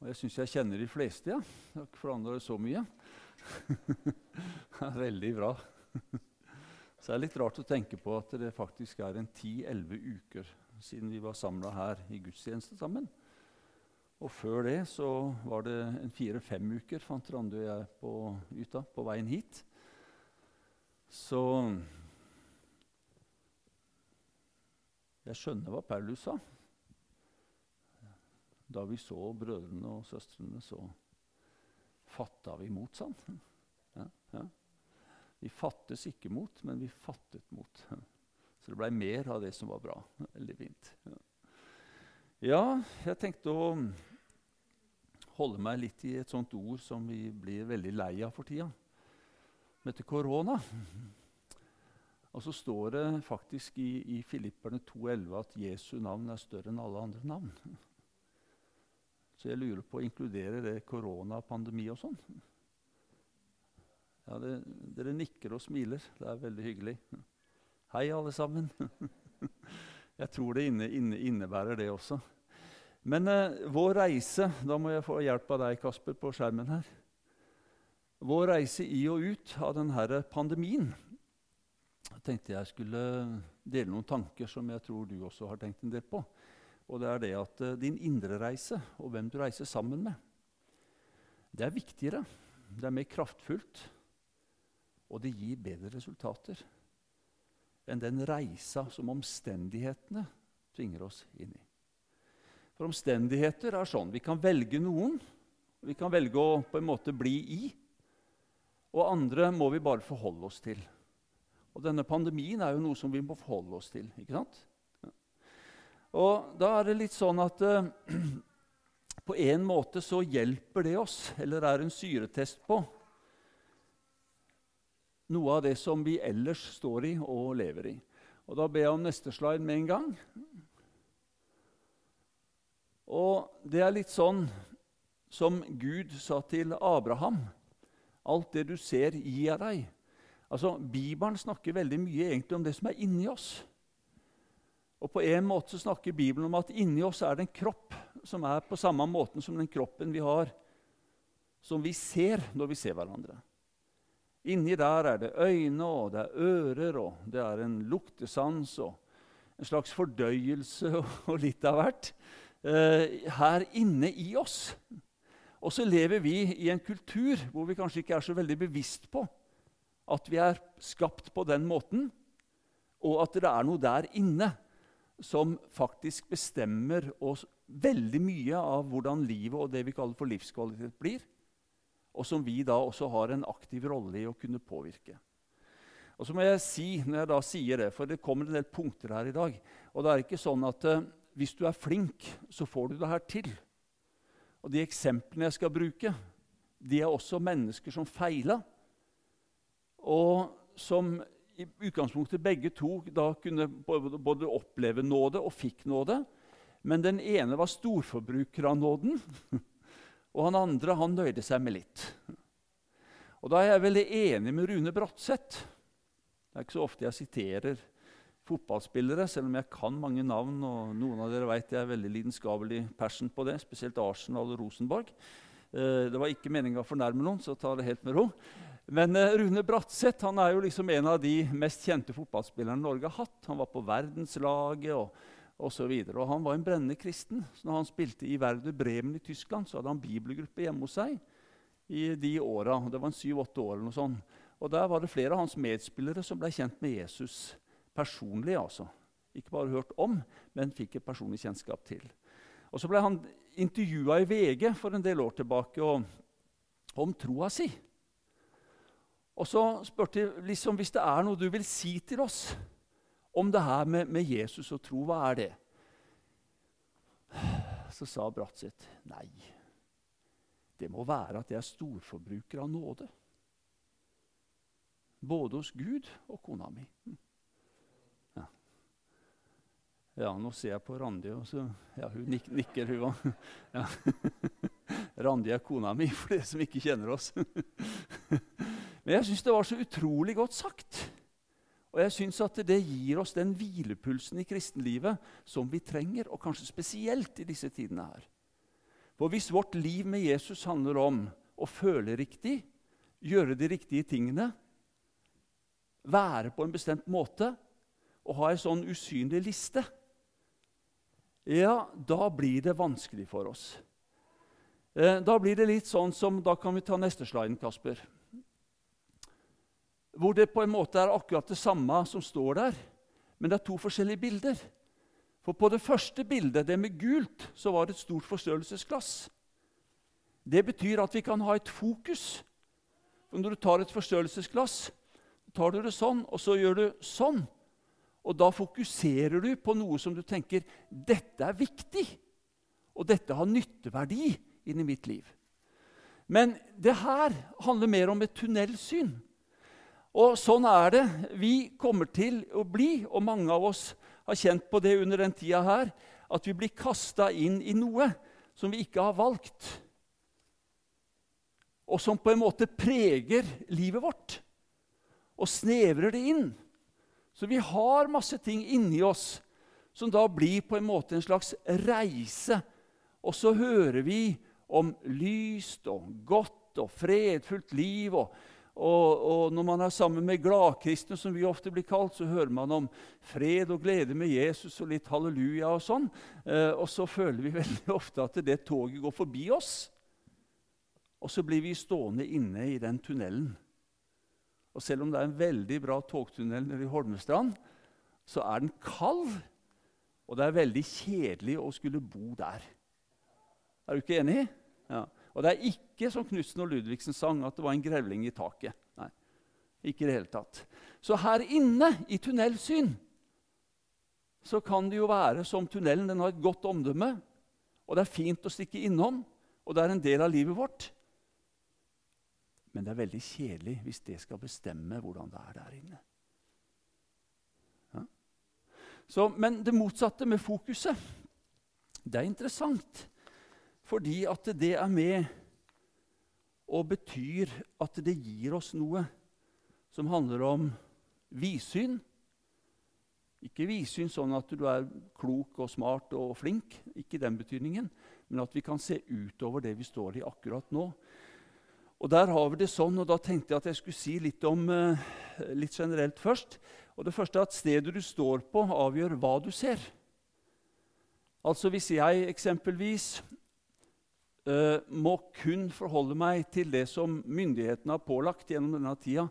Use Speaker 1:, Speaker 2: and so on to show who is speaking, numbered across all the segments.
Speaker 1: Og jeg syns jeg kjenner de fleste, ja. Jeg har ikke forandra så mye. det er veldig bra. Så det er litt rart å tenke på at det faktisk er en 10-11 uker siden vi var samla her i gudstjeneste sammen. Og før det så var det en fire-fem uker, fant Randi og jeg på Yta på veien hit. Så jeg skjønner hva Paulus sa. Da vi så brødrene og søstrene, så fatta vi mot, sa han. Ja, ja. Vi fattes ikke mot, men vi fattet mot. Så det blei mer av det som var bra. Veldig fint. Ja, jeg tenkte å holde meg litt i et sånt ord som vi blir veldig lei av for tida. Som heter korona. Og så står det faktisk i, i Filipperne 2,11 at Jesu navn er større enn alle andre navn. Så jeg lurer på inkluderer det koronapandemi og sånn? Ja, det, Dere nikker og smiler. Det er veldig hyggelig. Hei, alle sammen. Jeg tror det inne, inne, innebærer det også. Men eh, vår reise Da må jeg få hjelp av deg, Kasper, på skjermen her. Vår reise i og ut av denne pandemien Jeg tenkte jeg skulle dele noen tanker som jeg tror du også har tenkt en del på. Og det er det at eh, din indre reise og hvem du reiser sammen med, det er viktigere. Det er mer kraftfullt og det gir bedre resultater enn den reisa som omstendighetene tvinger oss inn i. For omstendigheter er sånn. Vi kan velge noen. Vi kan velge å på en måte bli i. Og andre må vi bare forholde oss til. Og denne pandemien er jo noe som vi må forholde oss til. ikke sant? Og da er det litt sånn at uh, på en måte så hjelper det oss, eller er en syretest på, noe av det som vi ellers står i og lever i. Og Da ber jeg om neste slide med en gang. Og Det er litt sånn som Gud sa til Abraham. Alt det du ser, gir jeg deg. Altså, Bibelen snakker veldig mye egentlig om det som er inni oss. Og På en måte så snakker Bibelen om at inni oss er det en kropp som er på samme måten som den kroppen vi har, som vi ser når vi ser hverandre. Inni der er det øyne, og det er ører, og det er en luktesans og en slags fordøyelse og, litt av hvert. Eh, her inne i oss. Og så lever vi i en kultur hvor vi kanskje ikke er så veldig bevisst på at vi er skapt på den måten, og at det er noe der inne som faktisk bestemmer oss veldig mye av hvordan livet og det vi kaller for livskvalitet, blir og som vi da også har en aktiv rolle i å kunne påvirke. Og så må jeg si, når jeg da sier det, for det kommer en del punkter her i dag og det er ikke sånn at uh, hvis du er flink, så får du det her til. Og de eksemplene jeg skal bruke, de er også mennesker som feila, og som i utgangspunktet begge to da kunne både oppleve nåde og fikk nåde. Men den ene var storforbruker av nåden, Og han andre han nøyde seg med litt. Og Da er jeg veldig enig med Rune Bratseth. Det er ikke så ofte jeg siterer fotballspillere, selv om jeg kan mange navn. og Noen av dere vet jeg er veldig lidenskapelig passion på det, spesielt Arsenal og Rosenborg. Eh, det var ikke meninga å fornærme noen, så ta det helt med ro. Men eh, Rune Bratseth han er jo liksom en av de mest kjente fotballspillerne Norge har hatt. Han var på verdenslaget. og så videre. Og Han var en brennende kristen. så når han spilte i Werder Bremen i Tyskland, så hadde han bibelgruppe hjemme hos seg i de åra. Det var en syv-åtte år. eller noe sånt. Og Der var det flere av hans medspillere som ble kjent med Jesus personlig. altså. Ikke bare hørt om, men fikk et personlig kjennskap til. Og Så ble han intervjua i VG for en del år tilbake og, om troa si. Og så spurte de liksom, hvis det er noe du vil si til oss om det her med, med Jesus og tro. Hva er det? Så sa Bratseth nei. Det må være at jeg er storforbruker av nåde. Både hos Gud og kona mi. Ja, ja nå ser jeg på Randi, og så, ja, hun nik nikker, hun òg. Ja. Randi er kona mi, for dere som ikke kjenner oss. Men jeg syns det var så utrolig godt sagt. Og jeg synes at Det gir oss den hvilepulsen i kristenlivet som vi trenger, og kanskje spesielt i disse tidene her. For hvis vårt liv med Jesus handler om å føle riktig, gjøre de riktige tingene, være på en bestemt måte og ha en sånn usynlig liste, ja, da blir det vanskelig for oss. Eh, da blir det litt sånn som Da kan vi ta neste sliden, Kasper. Hvor det på en måte er akkurat det samme som står der, men det er to forskjellige bilder. For på det første bildet, det med gult, så var det et stort forstørrelsesglass. Det betyr at vi kan ha et fokus. For når du tar et forstørrelsesglass, tar du det sånn, og så gjør du sånn. Og da fokuserer du på noe som du tenker dette er viktig, og dette har nytteverdi inni mitt liv. Men det her handler mer om et tunnelsyn. Og sånn er det. Vi kommer til å bli, og mange av oss har kjent på det under den tida her, at vi blir kasta inn i noe som vi ikke har valgt, og som på en måte preger livet vårt og snevrer det inn. Så vi har masse ting inni oss som da blir på en måte en slags reise. Og så hører vi om lyst og godt og fredfullt liv. Og, og, og når man er sammen med gladkristne, som vi ofte blir kalt, så hører man om fred og glede med Jesus og litt halleluja og sånn. Eh, og så føler vi veldig ofte at det toget går forbi oss. Og så blir vi stående inne i den tunnelen. Og selv om det er en veldig bra togtunnel nede i Holmestrand, så er den kald, og det er veldig kjedelig å skulle bo der. Er du ikke enig? Og det er ikke som Knutsen og Ludvigsen sang, at det var en grevling i taket. Nei, ikke i det hele tatt. Så her inne, i tunnelsyn, så kan det jo være som tunnelen. Den har et godt omdømme, og det er fint å stikke innom, og det er en del av livet vårt. Men det er veldig kjedelig hvis det skal bestemme hvordan det er der inne. Ja? Så, men det motsatte med fokuset, det er interessant. Fordi at det er med og betyr at det gir oss noe som handler om vidsyn. Ikke vidsyn sånn at du er klok og smart og flink, ikke den betydningen, men at vi kan se utover det vi står i akkurat nå. Og der har vi det sånn, og da tenkte jeg at jeg skulle si litt om uh, litt generelt først. Og Det første er at stedet du står på, avgjør hva du ser. Altså Hvis jeg eksempelvis uh, må kun forholde meg til det som myndighetene har pålagt gjennom denne tida,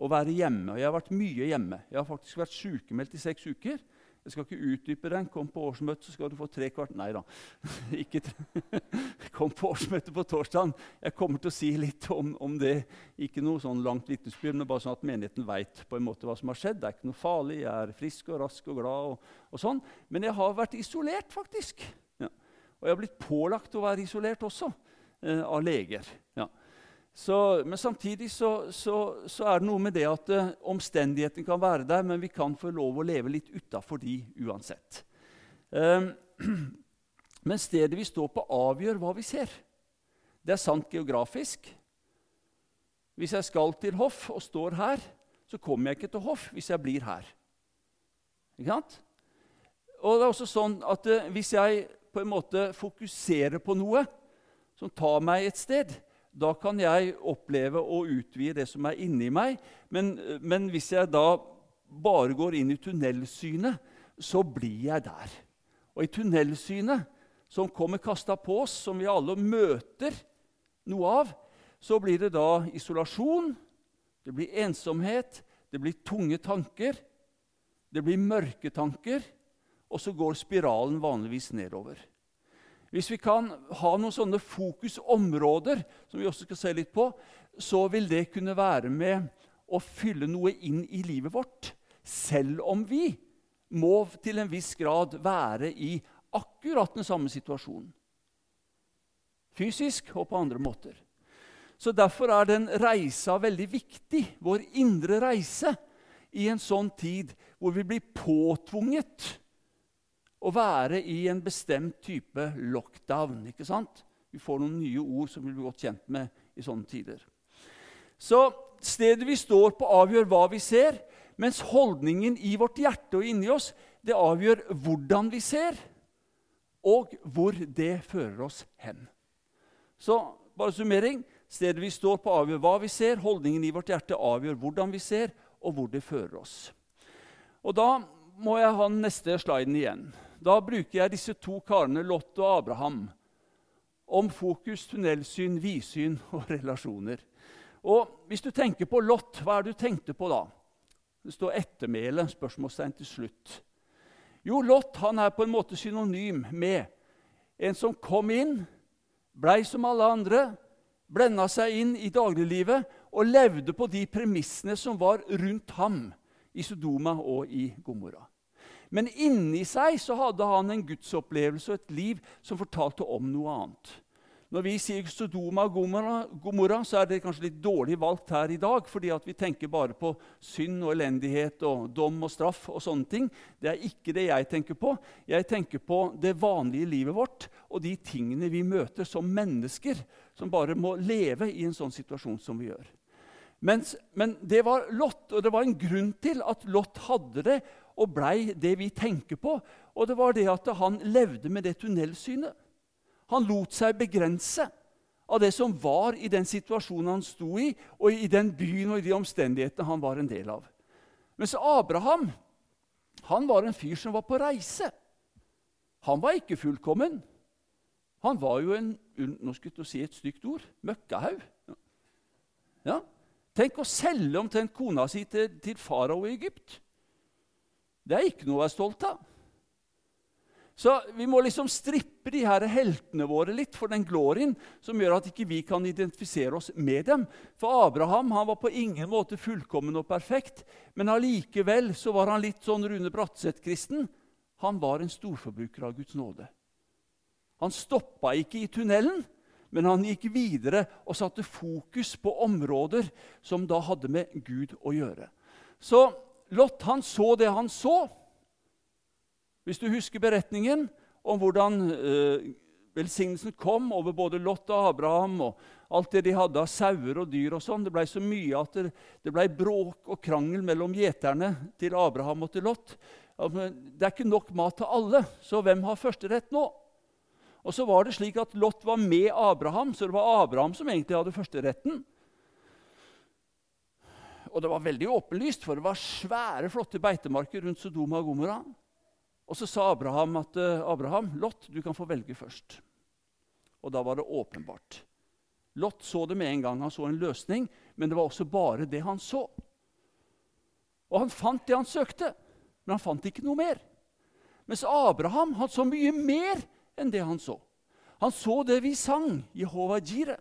Speaker 1: å være hjemme Og jeg har vært mye hjemme. Jeg har faktisk vært sykemeldt i seks uker. Jeg skal ikke utdype den. Kom på årsmøtet, så skal du få tre kvart Nei da. ikke Kom på årsmøtet på torsdag. Jeg kommer til å si litt om, om det. Ikke noe sånn langt vitnesbyrd, men bare sånn at menigheten veit hva som har skjedd. Det er ikke noe farlig. Jeg er frisk og rask og glad. og, og sånn. Men jeg har vært isolert, faktisk. Og jeg har blitt pålagt å være isolert også, eh, av leger. Ja. Så, men samtidig så, så, så, er det noe med det at eh, omstendighetene kan være der, men vi kan få lov å leve litt utafor de uansett. Eh, men stedet vi står på, avgjør hva vi ser. Det er sant geografisk. Hvis jeg skal til hoff og står her, så kommer jeg ikke til hoff hvis jeg blir her. Ikke sant? Og det er også sånn at eh, Hvis jeg på en måte fokusere på noe som tar meg et sted, da kan jeg oppleve å utvide det som er inni meg. Men, men, hvis jeg da bare går inn i tunnelsynet, så blir jeg der. Og i tunnelsynet, som kommer kasta på oss, som vi alle møter noe av, så blir det da isolasjon, det blir ensomhet, det blir tunge tanker, det blir mørke tanker, og så går spiralen vanligvis nedover. Hvis vi kan ha noen sånne fokusområder, som vi også skal se litt på, så vil det kunne være med å fylle noe inn i livet vårt, selv om vi må til en viss grad være i akkurat den samme situasjonen. Fysisk og på andre måter. Så Derfor er den reisa veldig viktig, vår indre reise, i en sånn tid hvor vi blir påtvunget å være i en bestemt type lockdown. ikke sant? Vi får noen nye ord som vi blir godt kjent med i sånne tider. Så stedet vi står på, avgjør hva vi ser, mens holdningen i vårt hjerte og inni oss det avgjør hvordan vi ser, og hvor det fører oss hen. Så bare summering. Stedet vi står på, avgjør hva vi ser. Holdningen i vårt hjerte avgjør hvordan vi ser, og hvor det fører oss. Og Da må jeg ha den neste sliden igjen. Da bruker jeg disse to karene, Lot og Abraham, om fokus, tunnelsyn, vidsyn og relasjoner. Og Hvis du tenker på Lot, hva er det du tenkte på da? Det står 'ettermæle', spørsmålstegn til slutt. Jo, Lot han er på en måte synonym med en som kom inn, blei som alle andre, blenda seg inn i dagliglivet og levde på de premissene som var rundt ham i Sodoma og i Gomorra. Men inni seg så hadde han en gudsopplevelse og et liv som fortalte om noe annet. Når vi sier Sodoma og Gomorra, så er det kanskje litt dårlig valgt her i dag, fordi vi tenker bare på synd og elendighet og dom og straff og sånne ting. Det er ikke det jeg tenker på. Jeg tenker på det vanlige livet vårt og de tingene vi møter som mennesker, som bare må leve i en sånn situasjon som vi gjør. Mens, men det var Lot, og det var en grunn til at Lot hadde det og blei det vi tenker på. Og det var det at han levde med det tunnelsynet. Han lot seg begrense av det som var i den situasjonen han sto i, og i den byen og i de omstendighetene han var en del av. Mens Abraham han var en fyr som var på reise. Han var ikke fullkommen. Han var jo en nå skulle jeg si et stygt ord møkkahaug. Ja. Tenk å selge omtrent kona si til, til farao i Egypt. Det er ikke noe å være stolt av. Så vi må liksom strippe de her heltene våre litt for den glorien som gjør at ikke vi kan identifisere oss med dem. For Abraham han var på ingen måte fullkommen og perfekt, men allikevel så var han litt sånn Rune Bratseth-kristen. Han var en storforbruker av Guds nåde. Han stoppa ikke i tunnelen, men han gikk videre og satte fokus på områder som da hadde med Gud å gjøre. Så Lot han så det han så. Hvis du husker beretningen om hvordan eh, velsignelsen kom over både Lot og Abraham og alt det de hadde av sauer og dyr og sånn, Det ble så mye at det, det ble bråk og krangel mellom gjeterne til Abraham og til Lot. Det er ikke nok mat til alle, så hvem har førsterett nå? Og så var det slik at Lot var med Abraham, så det var Abraham som egentlig hadde førsteretten. Og det var veldig åpenlyst, for det var svære, flotte beitemarker rundt Sodoma og Gomorra. Og så sa Abraham at uh, Abraham, Lot, du kan få velge først. Og da var det åpenbart. Lot så det med en gang. Han så en løsning, men det var også bare det han så. Og han fant det han søkte, men han fant ikke noe mer. Mens Abraham hadde så mye mer enn det han så. Han så det vi sang, Jehova Jire.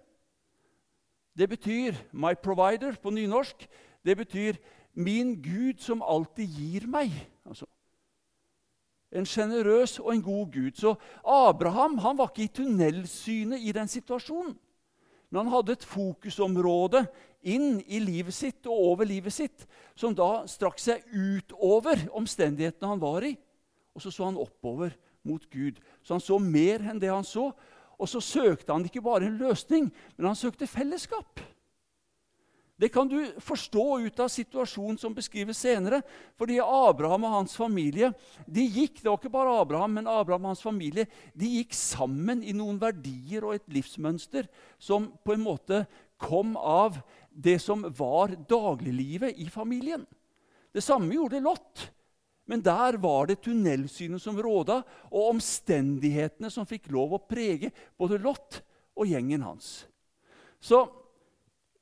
Speaker 1: Det betyr 'my provider' på nynorsk. Det betyr 'min Gud som alltid gir meg'. Altså, en sjenerøs og en god Gud. Så Abraham han var ikke i tunnelsynet i den situasjonen. Men han hadde et fokusområde inn i livet sitt og over livet sitt som da strakk seg utover omstendighetene han var i. Og så så han oppover mot Gud. Så han så mer enn det han så. Og så søkte han ikke bare en løsning, men han søkte fellesskap. Det kan du forstå ut av situasjonen som beskrives senere. Fordi Abraham og hans familie de gikk det var ikke bare Abraham, men Abraham og hans familie, de gikk sammen i noen verdier og et livsmønster som på en måte kom av det som var dagliglivet i familien. Det samme gjorde Lot. Men der var det tunnelsynet som råda, og omstendighetene som fikk lov å prege både Lot og gjengen hans. Så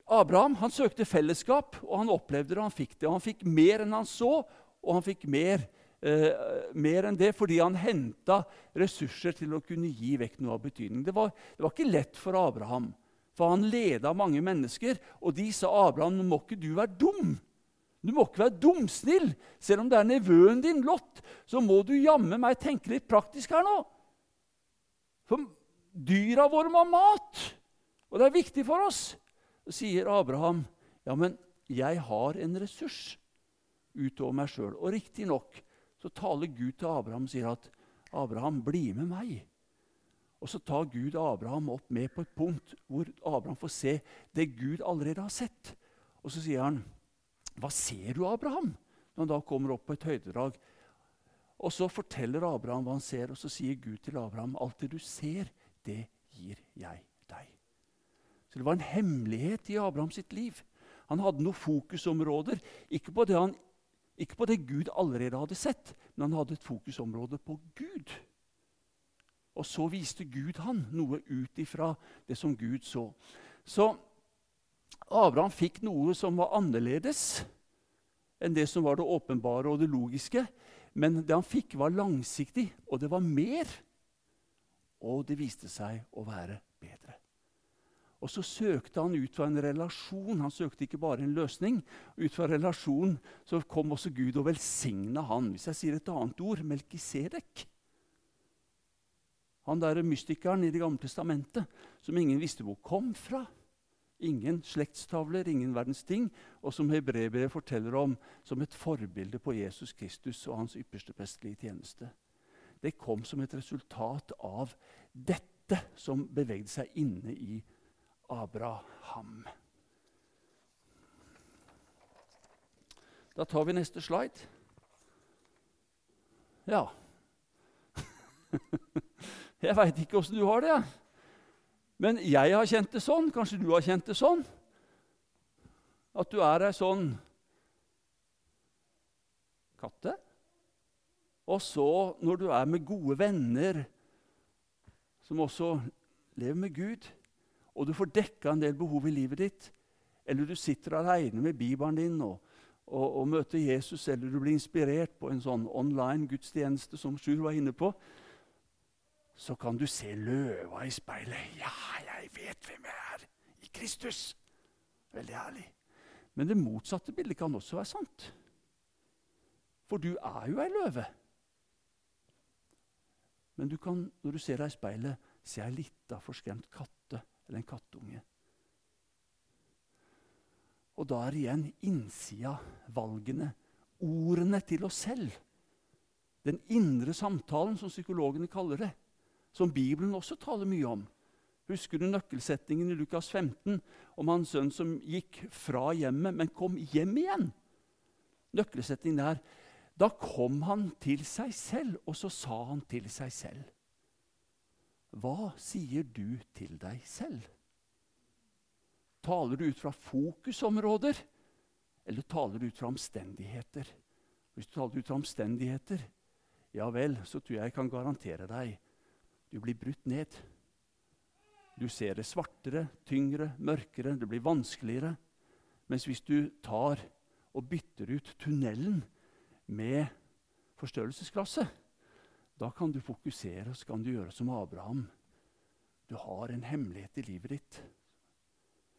Speaker 1: Abraham han søkte fellesskap, og han opplevde det. og Han fikk det. Og han fikk mer enn han så, og han fikk mer, eh, mer enn det fordi han henta ressurser til å kunne gi vekk noe av betydning. Det var, det var ikke lett for Abraham, for han leda mange mennesker. Og de sa Abraham, nå må ikke du være dum. Du må ikke være dumsnill. Selv om det er nevøen din, Lot, så må du jammen meg tenke litt praktisk her nå. For dyra våre må ha mat, og det er viktig for oss. Så sier Abraham, 'Ja, men jeg har en ressurs utover meg sjøl.' Og riktignok så taler Gud til Abraham og sier at 'Abraham, bli med meg'. Og så tar Gud Abraham opp med på et punkt hvor Abraham får se det Gud allerede har sett. Og så sier han, 'Hva ser du, Abraham?' Når han da kommer opp på et høydedrag. Og så forteller Abraham hva han ser, og så sier Gud til Abraham, 'Alt det du ser, det gir jeg deg.' Så det var en hemmelighet i Abraham sitt liv. Han hadde noen fokusområder, ikke på han, ikke på det Gud allerede hadde sett, men han hadde et fokusområde på Gud. Og så viste Gud han noe ut ifra det som Gud så. Så Abraham fikk noe som var annerledes enn det som var det åpenbare og det logiske. Men det han fikk, var langsiktig, og det var mer. Og det viste seg å være bedre. Og så søkte han ut fra en relasjon. Han søkte ikke bare en løsning. Ut fra relasjon så kom også Gud og velsigna han. Hvis jeg sier et annet ord Melkisedek. Han der mystikeren i Det gamle testamentet som ingen visste hvor kom fra. Ingen slektstavler, ingen verdens ting, og som hebreerbrevet forteller om som et forbilde på Jesus Kristus og hans ypperste prestelige tjeneste. Det kom som et resultat av dette som bevegde seg inne i Abraham. Da tar vi neste slide. Ja Jeg veit ikke åssen du har det. Men jeg har kjent det sånn. Kanskje du har kjent det sånn? At du er ei sånn katte. Og så, når du er med gode venner som også lever med Gud, og du får dekka en del behov i livet ditt, eller du sitter aleine med Bibelen din og, og, og, møter Jesus, eller du blir inspirert på en sånn online gudstjeneste som Sjur var inne på, så kan du se løva i speilet. 'Ja, jeg vet hvem jeg er i Kristus.' Veldig ærlig. Men det motsatte bildet kan også være sant. For du er jo ei løve. Men du kan, når du ser deg i speilet, se ei lita, forskremt katte eller en kattunge. Og da er igjen innsida valgene, ordene til oss selv. Den indre samtalen, som psykologene kaller det. Som Bibelen også taler mye om. Husker du nøkkelsetningen i Lukas 15 om hans sønn som gikk fra hjemmet, men kom hjem igjen? Nøkkelsetningen der. Da kom han til seg selv, og så sa han til seg selv hva sier du til deg selv? Taler du ut fra fokusområder, eller taler du ut fra omstendigheter? Hvis du taler ut fra omstendigheter, ja vel, så tror jeg jeg kan garantere deg du blir brutt ned. Du ser det svartere, tyngre, mørkere, det blir vanskeligere. Mens hvis du tar og bytter ut tunnelen med forstørrelsesglasset, da kan du fokusere så kan du gjøre som Abraham. Du har en hemmelighet i livet ditt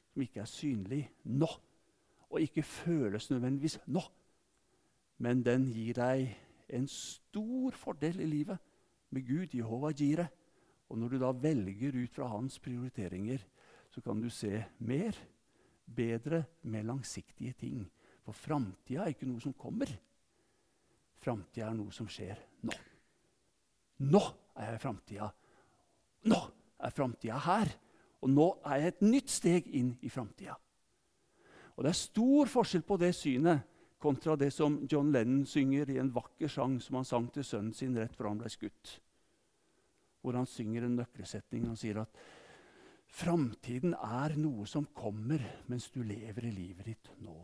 Speaker 1: som ikke er synlig nå, og ikke føles nødvendigvis nå. Men den gir deg en stor fordel i livet med Gud, Jehova Jire. Og når du da velger ut fra hans prioriteringer, så kan du se mer, bedre, mer langsiktige ting. For framtida er ikke noe som kommer. Framtida er noe som skjer nå. Nå er jeg i framtida. Nå er framtida her. Og nå er jeg et nytt steg inn i framtida. Og det er stor forskjell på det synet kontra det som John Lennon synger i en vakker sang som han sang til sønnen sin rett før han ble skutt. Hvor han synger en nøkkelsetning. Han sier at framtiden er noe som kommer mens du lever i livet ditt nå.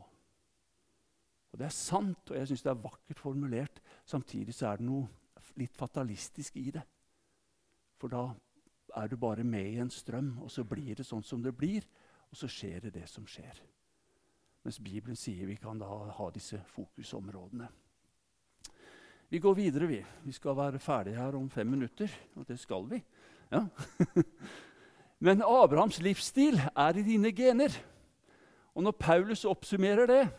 Speaker 1: Og Det er sant, og jeg syns det er vakkert formulert. Samtidig så er det noe litt fatalistisk i det. For da er du bare med i en strøm, og så blir det sånn som det blir. Og så skjer det det som skjer. Mens Bibelen sier vi kan da ha disse fokusområdene. Vi går videre, vi. Vi skal være ferdige her om fem minutter. Og det skal vi. Ja. Men Abrahams livsstil er i dine gener. Og når Paulus oppsummerer det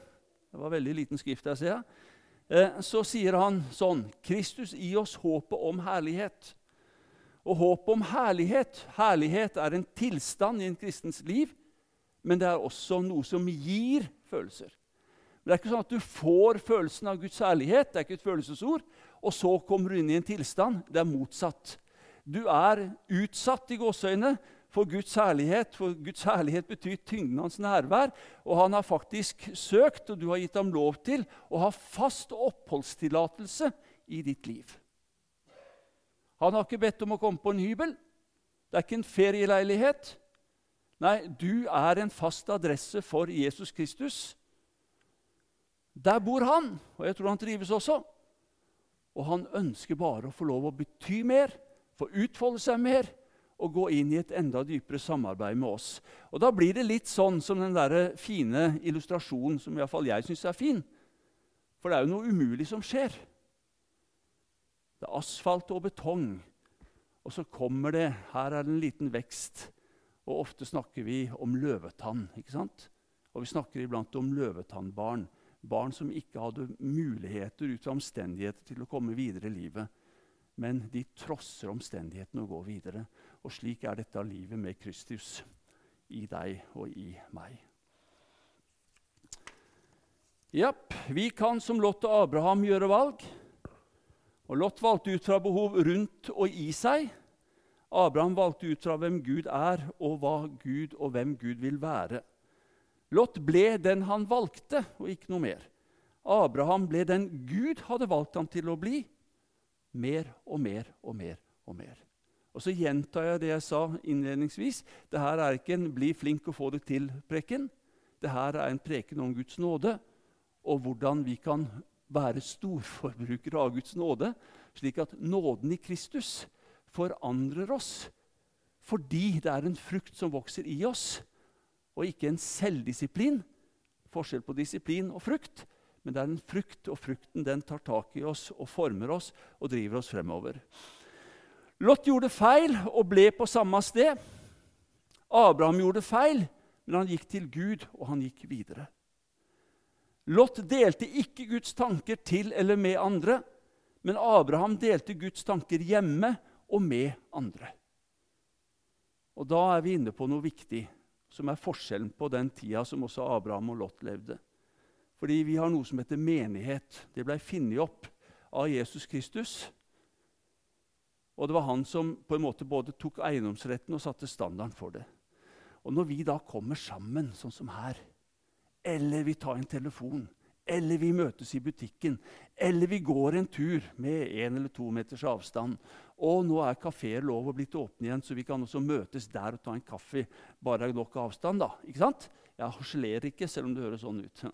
Speaker 1: Det var veldig liten skrift jeg ser. Eh, så sier han sånn Kristus i oss håpet om herlighet. Og håpet om herlighet Herlighet er en tilstand i en kristens liv, men det er også noe som gir følelser. Men Det er ikke sånn at du får følelsen av Guds herlighet, det er ikke et følelsesord, og så kommer du inn i en tilstand. Det er motsatt. Du er utsatt i gåseøynene for Guds herlighet. For Guds herlighet betyr tyngden hans nærvær. Og han har faktisk søkt, og du har gitt ham lov til, å ha fast oppholdstillatelse i ditt liv. Han har ikke bedt om å komme på en hybel. Det er ikke en ferieleilighet. Nei, du er en fast adresse for Jesus Kristus. Der bor han, og jeg tror han trives også. Og han ønsker bare å få lov å bety mer, få utfolde seg mer og gå inn i et enda dypere samarbeid med oss. Og Da blir det litt sånn som den der fine illustrasjonen som i hvert fall jeg syns er fin. For det er jo noe umulig som skjer. Det er asfalt og betong, og så kommer det Her er det en liten vekst. Og ofte snakker vi om løvetann. ikke sant? Og vi snakker iblant om løvetannbarn. Barn som ikke hadde muligheter ut fra omstendigheter til å komme videre i livet. Men de trosser omstendighetene og går videre. Og slik er dette livet med Kristus i deg og i meg. Japp, vi kan som Lot og Abraham gjøre valg. Og Lot valgte ut fra behov rundt og i seg. Abraham valgte ut fra hvem Gud er, og hva Gud og hvem Gud vil være. Lot ble den han valgte, og ikke noe mer. Abraham ble den Gud hadde valgt ham til å bli. Mer og mer og mer og mer. Og Så gjentar jeg det jeg sa innledningsvis. Dette er ikke en 'bli flink og få det til'-preken. Dette er en preken om Guds nåde og hvordan vi kan være storforbrukere av Guds nåde, slik at nåden i Kristus forandrer oss fordi det er en frukt som vokser i oss, og ikke en selvdisiplin. Forskjell på disiplin og frukt. Men det er en frukt, og frukten den tar tak i oss og former oss og driver oss fremover. Lot gjorde feil og ble på samme sted. Abraham gjorde feil, men han gikk til Gud, og han gikk videre. Lot delte ikke Guds tanker til eller med andre, men Abraham delte Guds tanker hjemme og med andre. Og Da er vi inne på noe viktig, som er forskjellen på den tida som også Abraham og Lot levde. Fordi vi har noe som heter menighet. Det ble funnet opp av Jesus Kristus. Og det var han som på en måte både tok eiendomsretten og satte standarden for det. Og når vi da kommer sammen, sånn som her, eller vi tar en telefon, eller vi møtes i butikken, eller vi går en tur med en eller to meters avstand. Og nå er kafeer lov å blitt åpne igjen, så vi kan også møtes der og ta en kaffe. Bare nok avstand, da. Ikke sant? Jeg harselerer ikke, selv om det høres sånn ut.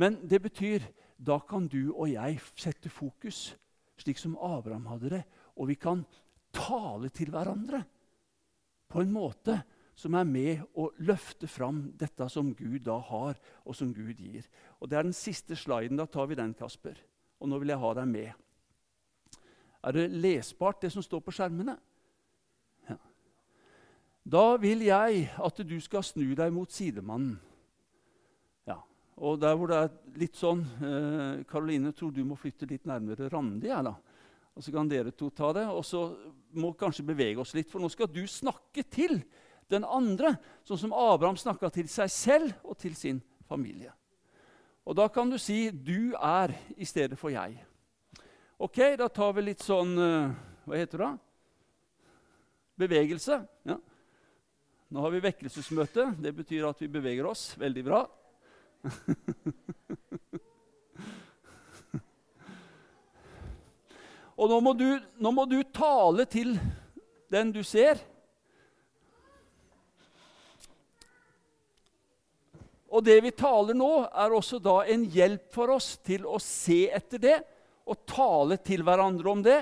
Speaker 1: Men det betyr da kan du og jeg sette fokus, slik som Abraham hadde det. Og vi kan tale til hverandre på en måte som er med å løfte fram dette som Gud da har, og som Gud gir. Og Det er den siste sliden. Da tar vi den, Kasper. Og nå vil jeg ha deg med. Er det lesbart, det som står på skjermene? Ja. Da vil jeg at du skal snu deg mot sidemannen. Ja. Og der hvor det er litt sånn Karoline, eh, tror du må flytte litt nærmere Randi. Ja, da. Og Så kan dere to ta det. Og så må kanskje bevege oss litt, for nå skal du snakke til den andre, sånn som Abraham snakka til seg selv og til sin familie. Og Da kan du si 'du er' i stedet for 'jeg'. Ok, Da tar vi litt sånn uh, Hva heter det? Bevegelse. Ja. Nå har vi vekkelsesmøte. Det betyr at vi beveger oss. Veldig bra. Og nå må, du, nå må du tale til den du ser. Og det vi taler nå, er også da en hjelp for oss til å se etter det og tale til hverandre om det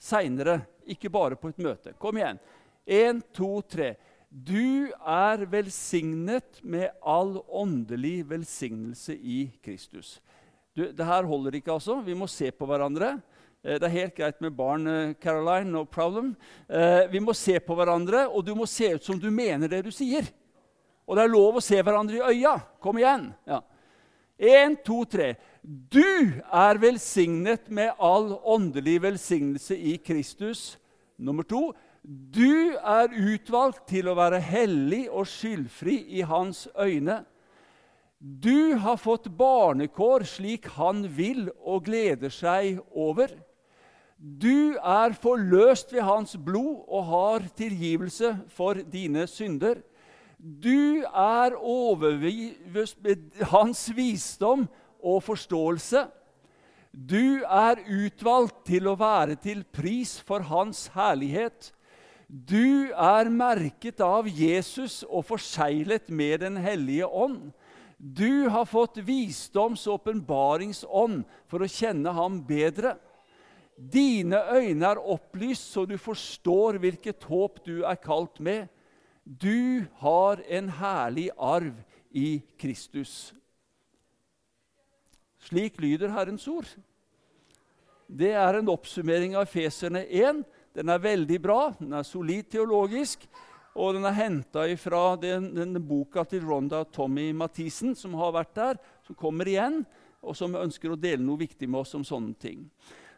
Speaker 1: seinere, ikke bare på et møte. Kom igjen. Én, to, tre. Du er velsignet med all åndelig velsignelse i Kristus. Du, det her holder ikke, altså. Vi må se på hverandre. Eh, det er helt greit med barn, eh, Caroline. No problem. Eh, vi må se på hverandre, og du må se ut som du mener det du sier. Og det er lov å se hverandre i øya. Kom igjen. Ja. En, to, tre. Du er velsignet med all åndelig velsignelse i Kristus. Nummer to. Du er utvalgt til å være hellig og skyldfri i hans øyne. Du har fått barnekår slik han vil og gleder seg over. Du er forløst ved hans blod og har tilgivelse for dine synder. Du er overbevist med hans visdom og forståelse. Du er utvalgt til å være til pris for hans herlighet. Du er merket av Jesus og forseglet med Den hellige ånd. Du har fått visdoms- og åpenbaringsånd for å kjenne ham bedre. Dine øyne er opplyst, så du forstår hvilket håp du er kalt med. Du har en herlig arv i Kristus. Slik lyder Herrens ord. Det er en oppsummering av Feserne 1. Den er veldig bra, den er solid teologisk, og den er henta fra den, den, boka til Ronda Tommy Mathisen, som har vært der, som kommer igjen, og som ønsker å dele noe viktig med oss om sånne ting.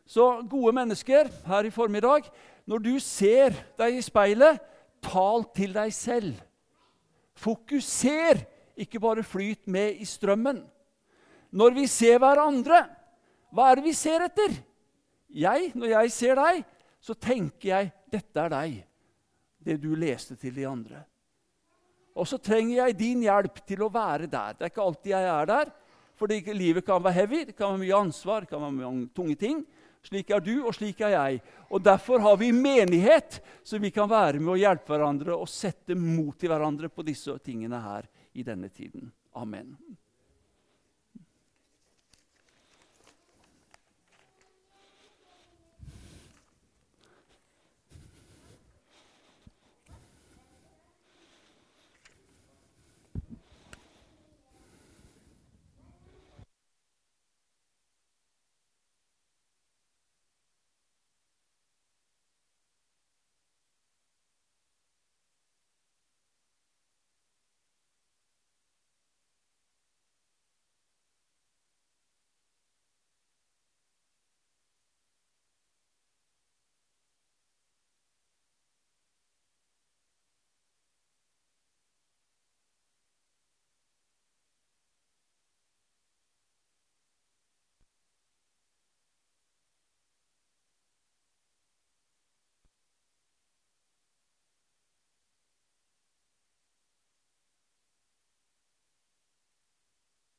Speaker 1: Så gode mennesker her i formiddag, når du ser deg i speilet, tal til deg selv. Fokuser, ikke bare flyt med i strømmen. Når vi ser hverandre, hva er det vi ser etter? Jeg, Når jeg ser deg, så tenker jeg dette er deg, det du leste til de andre. Og så trenger jeg din hjelp til å være der. Det er ikke alltid jeg er der, fordi livet kan være heavy, det kan være mye ansvar, det kan være mange tunge ting. Slik er du, og slik er jeg. Og Derfor har vi menighet, så vi kan være med å hjelpe hverandre og sette mot i hverandre på disse tingene her i denne tiden. Amen.